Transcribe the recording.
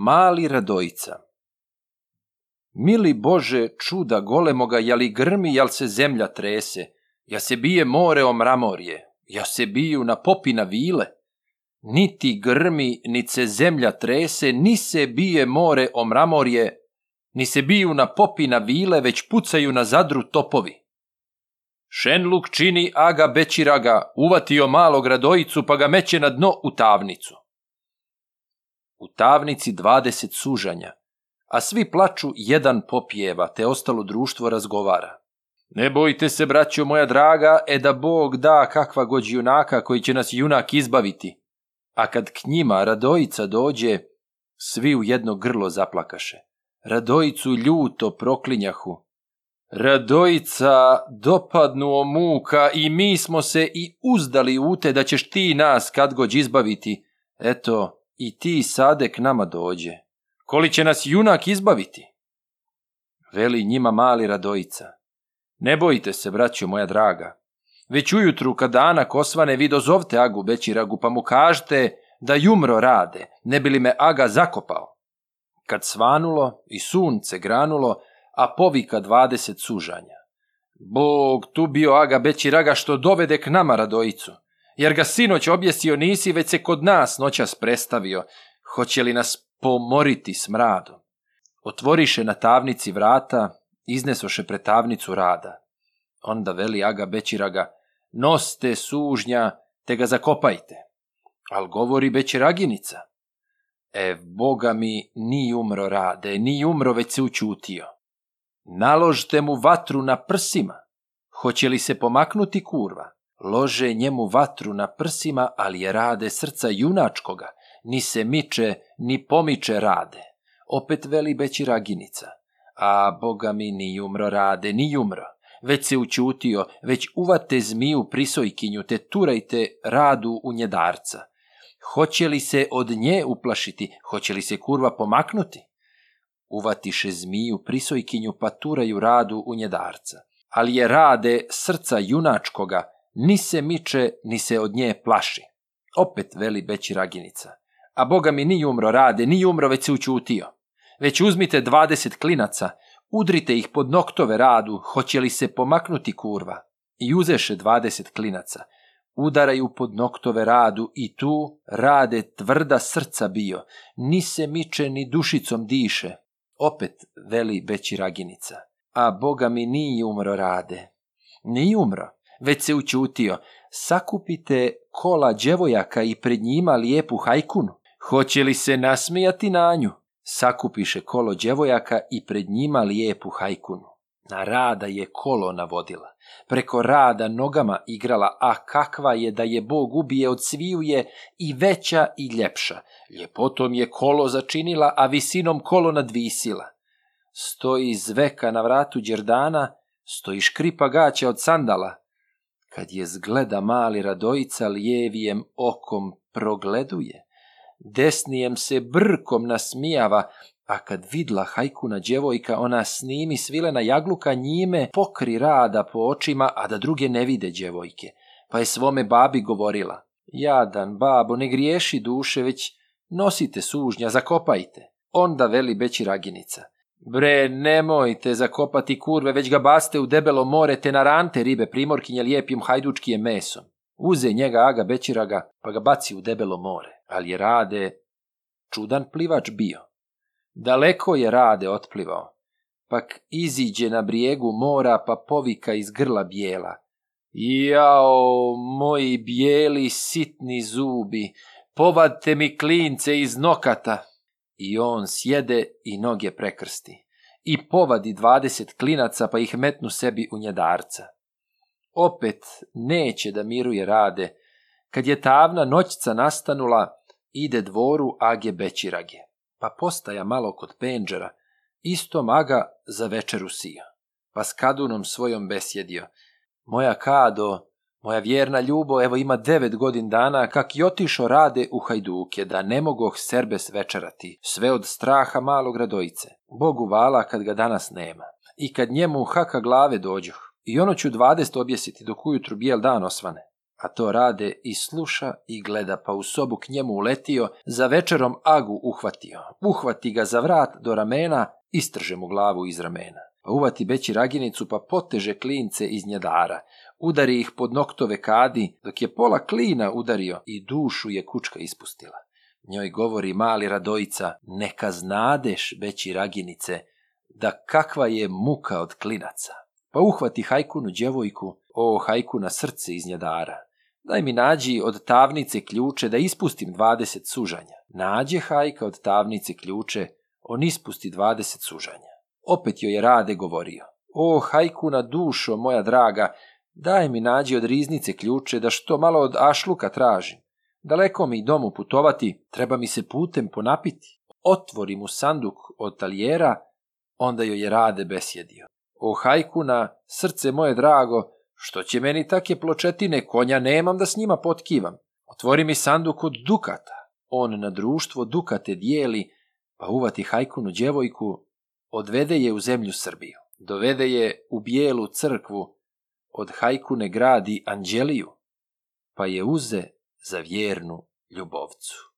Mali radojica Mili Bože, čuda golemoga, jeli grmi, jel se zemlja trese, ja se bije more o mramorje, ja se biju na popina vile. Niti grmi, ni se zemlja trese, ni se bije more o mramorje, ni se biju na popina vile, već pucaju na zadru topovi. Šenluk čini aga Bećiraga, uvatio malog radojicu pa ga meće na dno u tavnicu u tavnici dvadeset sužanja, a svi plaču jedan popijeva, te ostalo društvo razgovara. Ne bojte se, braćo moja draga, e da Bog da kakva god junaka koji će nas junak izbaviti. A kad k njima radojica dođe, svi u jedno grlo zaplakaše. Radojicu ljuto proklinjahu. Radojica dopadnuo muka i mi smo se i uzdali u te da ćeš ti nas kad god izbaviti. Eto, i ti sade k nama dođe. Koli će nas junak izbaviti? Veli njima mali radojica. Ne bojite se, braćo moja draga. Već ujutru kad dana kosvane vi dozovte Agu Bećiragu pa mu kažete da jumro rade, ne bi li me Aga zakopao. Kad svanulo i sunce granulo, a povika dvadeset sužanja. Bog tu bio Aga Bećiraga što dovede k nama radojicu jer ga sinoć objesio nisi, već se kod nas noćas prestavio, hoće li nas pomoriti s mradom. Otvoriše na tavnici vrata, iznesoše pretavnicu rada. Onda veli Aga Bečiraga, noste sužnja, te ga zakopajte. Al govori Bečiraginica, e, boga mi, ni umro rade, ni umro već se učutio. Naložte mu vatru na prsima, hoće li se pomaknuti kurva? Lože njemu vatru na prsima, ali je rade srca junačkoga, ni se miče, ni pomiče rade. Opet veli beći raginica. A boga mi ni umro rade, ni umro. Već se učutio, već uvate zmiju prisojkinju, te turajte radu u njedarca. Hoće li se od nje uplašiti, hoće li se kurva pomaknuti? Uvatiše zmiju prisojkinju, pa turaju radu u njedarca. Ali je rade srca junačkoga, ni se miče, ni se od nje plaši. Opet veli Beći Raginica. A boga mi ni umro rade, ni umro već se učutio. Već uzmite dvadeset klinaca, udrite ih pod noktove radu, hoće li se pomaknuti kurva. I uzeše dvadeset klinaca, udaraju pod noktove radu i tu rade tvrda srca bio, ni se miče ni dušicom diše. Opet veli Beći Raginica. A boga mi ni umro rade. Ni umro, već se učutio. Sakupite kola djevojaka i pred njima lijepu hajkunu. Hoće li se nasmijati na nju? Sakupiše kolo djevojaka i pred njima lijepu hajkunu. Na rada je kolo navodila. Preko rada nogama igrala, a kakva je da je Bog ubije od sviju je i veća i ljepša. Ljepotom je kolo začinila, a visinom kolo nadvisila. Stoji zveka na vratu đerdana, stoji škripa gaća od sandala, kad je zgleda mali radojica lijevijem okom progleduje, desnijem se brkom nasmijava, a kad vidla hajkuna djevojka, ona snimi svilena jagluka njime pokri rada po očima, a da druge ne vide djevojke. Pa je svome babi govorila, jadan babo, ne griješi duše, već nosite sužnja, zakopajte. Onda veli beći raginica, Bre, nemojte zakopati kurve, već ga baste u debelo more te na ribe primorkinje lijepim um, je mesom. Uze njega Aga Bećiraga pa ga baci u debelo more. Ali je Rade čudan plivač bio. Daleko je Rade otplivao. Pak iziđe na brijegu mora, pa povika iz grla bijela. Jao, moji bijeli sitni zubi, povadte mi klince iz nokata, i on sjede i noge prekrsti i povadi dvadeset klinaca pa ih metnu sebi u njedarca. Opet neće da miruje rade, kad je tavna noćica nastanula, ide dvoru Age bećirage, pa postaja malo kod penđera, isto maga za večeru sija, pa s kadunom svojom besjedio. Moja kado, moja vjerna ljubo, evo ima devet godin dana, kak i otišo rade u hajduke, da ne mogoh serbe svečarati, sve od straha malog radojice. Bogu vala kad ga danas nema. I kad njemu haka glave dođoh. I ono ću dvadest objesiti dok ujutru bijel dan osvane. A to rade i sluša i gleda, pa u sobu k njemu uletio, za večerom agu uhvatio. Uhvati ga za vrat do ramena, istrže mu glavu iz ramena uvati Beći Raginicu pa poteže klince iz njedara, udari ih pod noktove kadi, dok je pola klina udario i dušu je kučka ispustila. Njoj govori mali radojica, neka znadeš, Beći Raginice, da kakva je muka od klinaca. Pa uhvati hajkunu djevojku, o na srce iz njedara. Daj mi nađi od tavnice ključe da ispustim dvadeset sužanja. Nađe hajka od tavnice ključe, on ispusti dvadeset sužanja. Opet joj je Rade govorio. O, hajkuna dušo, moja draga, daj mi nađi od riznice ključe da što malo od ašluka tražim. Daleko mi domu putovati, treba mi se putem ponapiti. Otvori mu sanduk od talijera, onda joj je Rade besjedio. O, hajkuna, srce moje drago, što će meni take pločetine, konja nemam da s njima potkivam. Otvori mi sanduk od dukata. On na društvo dukate dijeli, pa uvati hajkunu djevojku Odvede je u zemlju Srbiju, dovede je u bijelu crkvu, od hajkune gradi anđeliju, pa je uze za vjernu ljubovcu.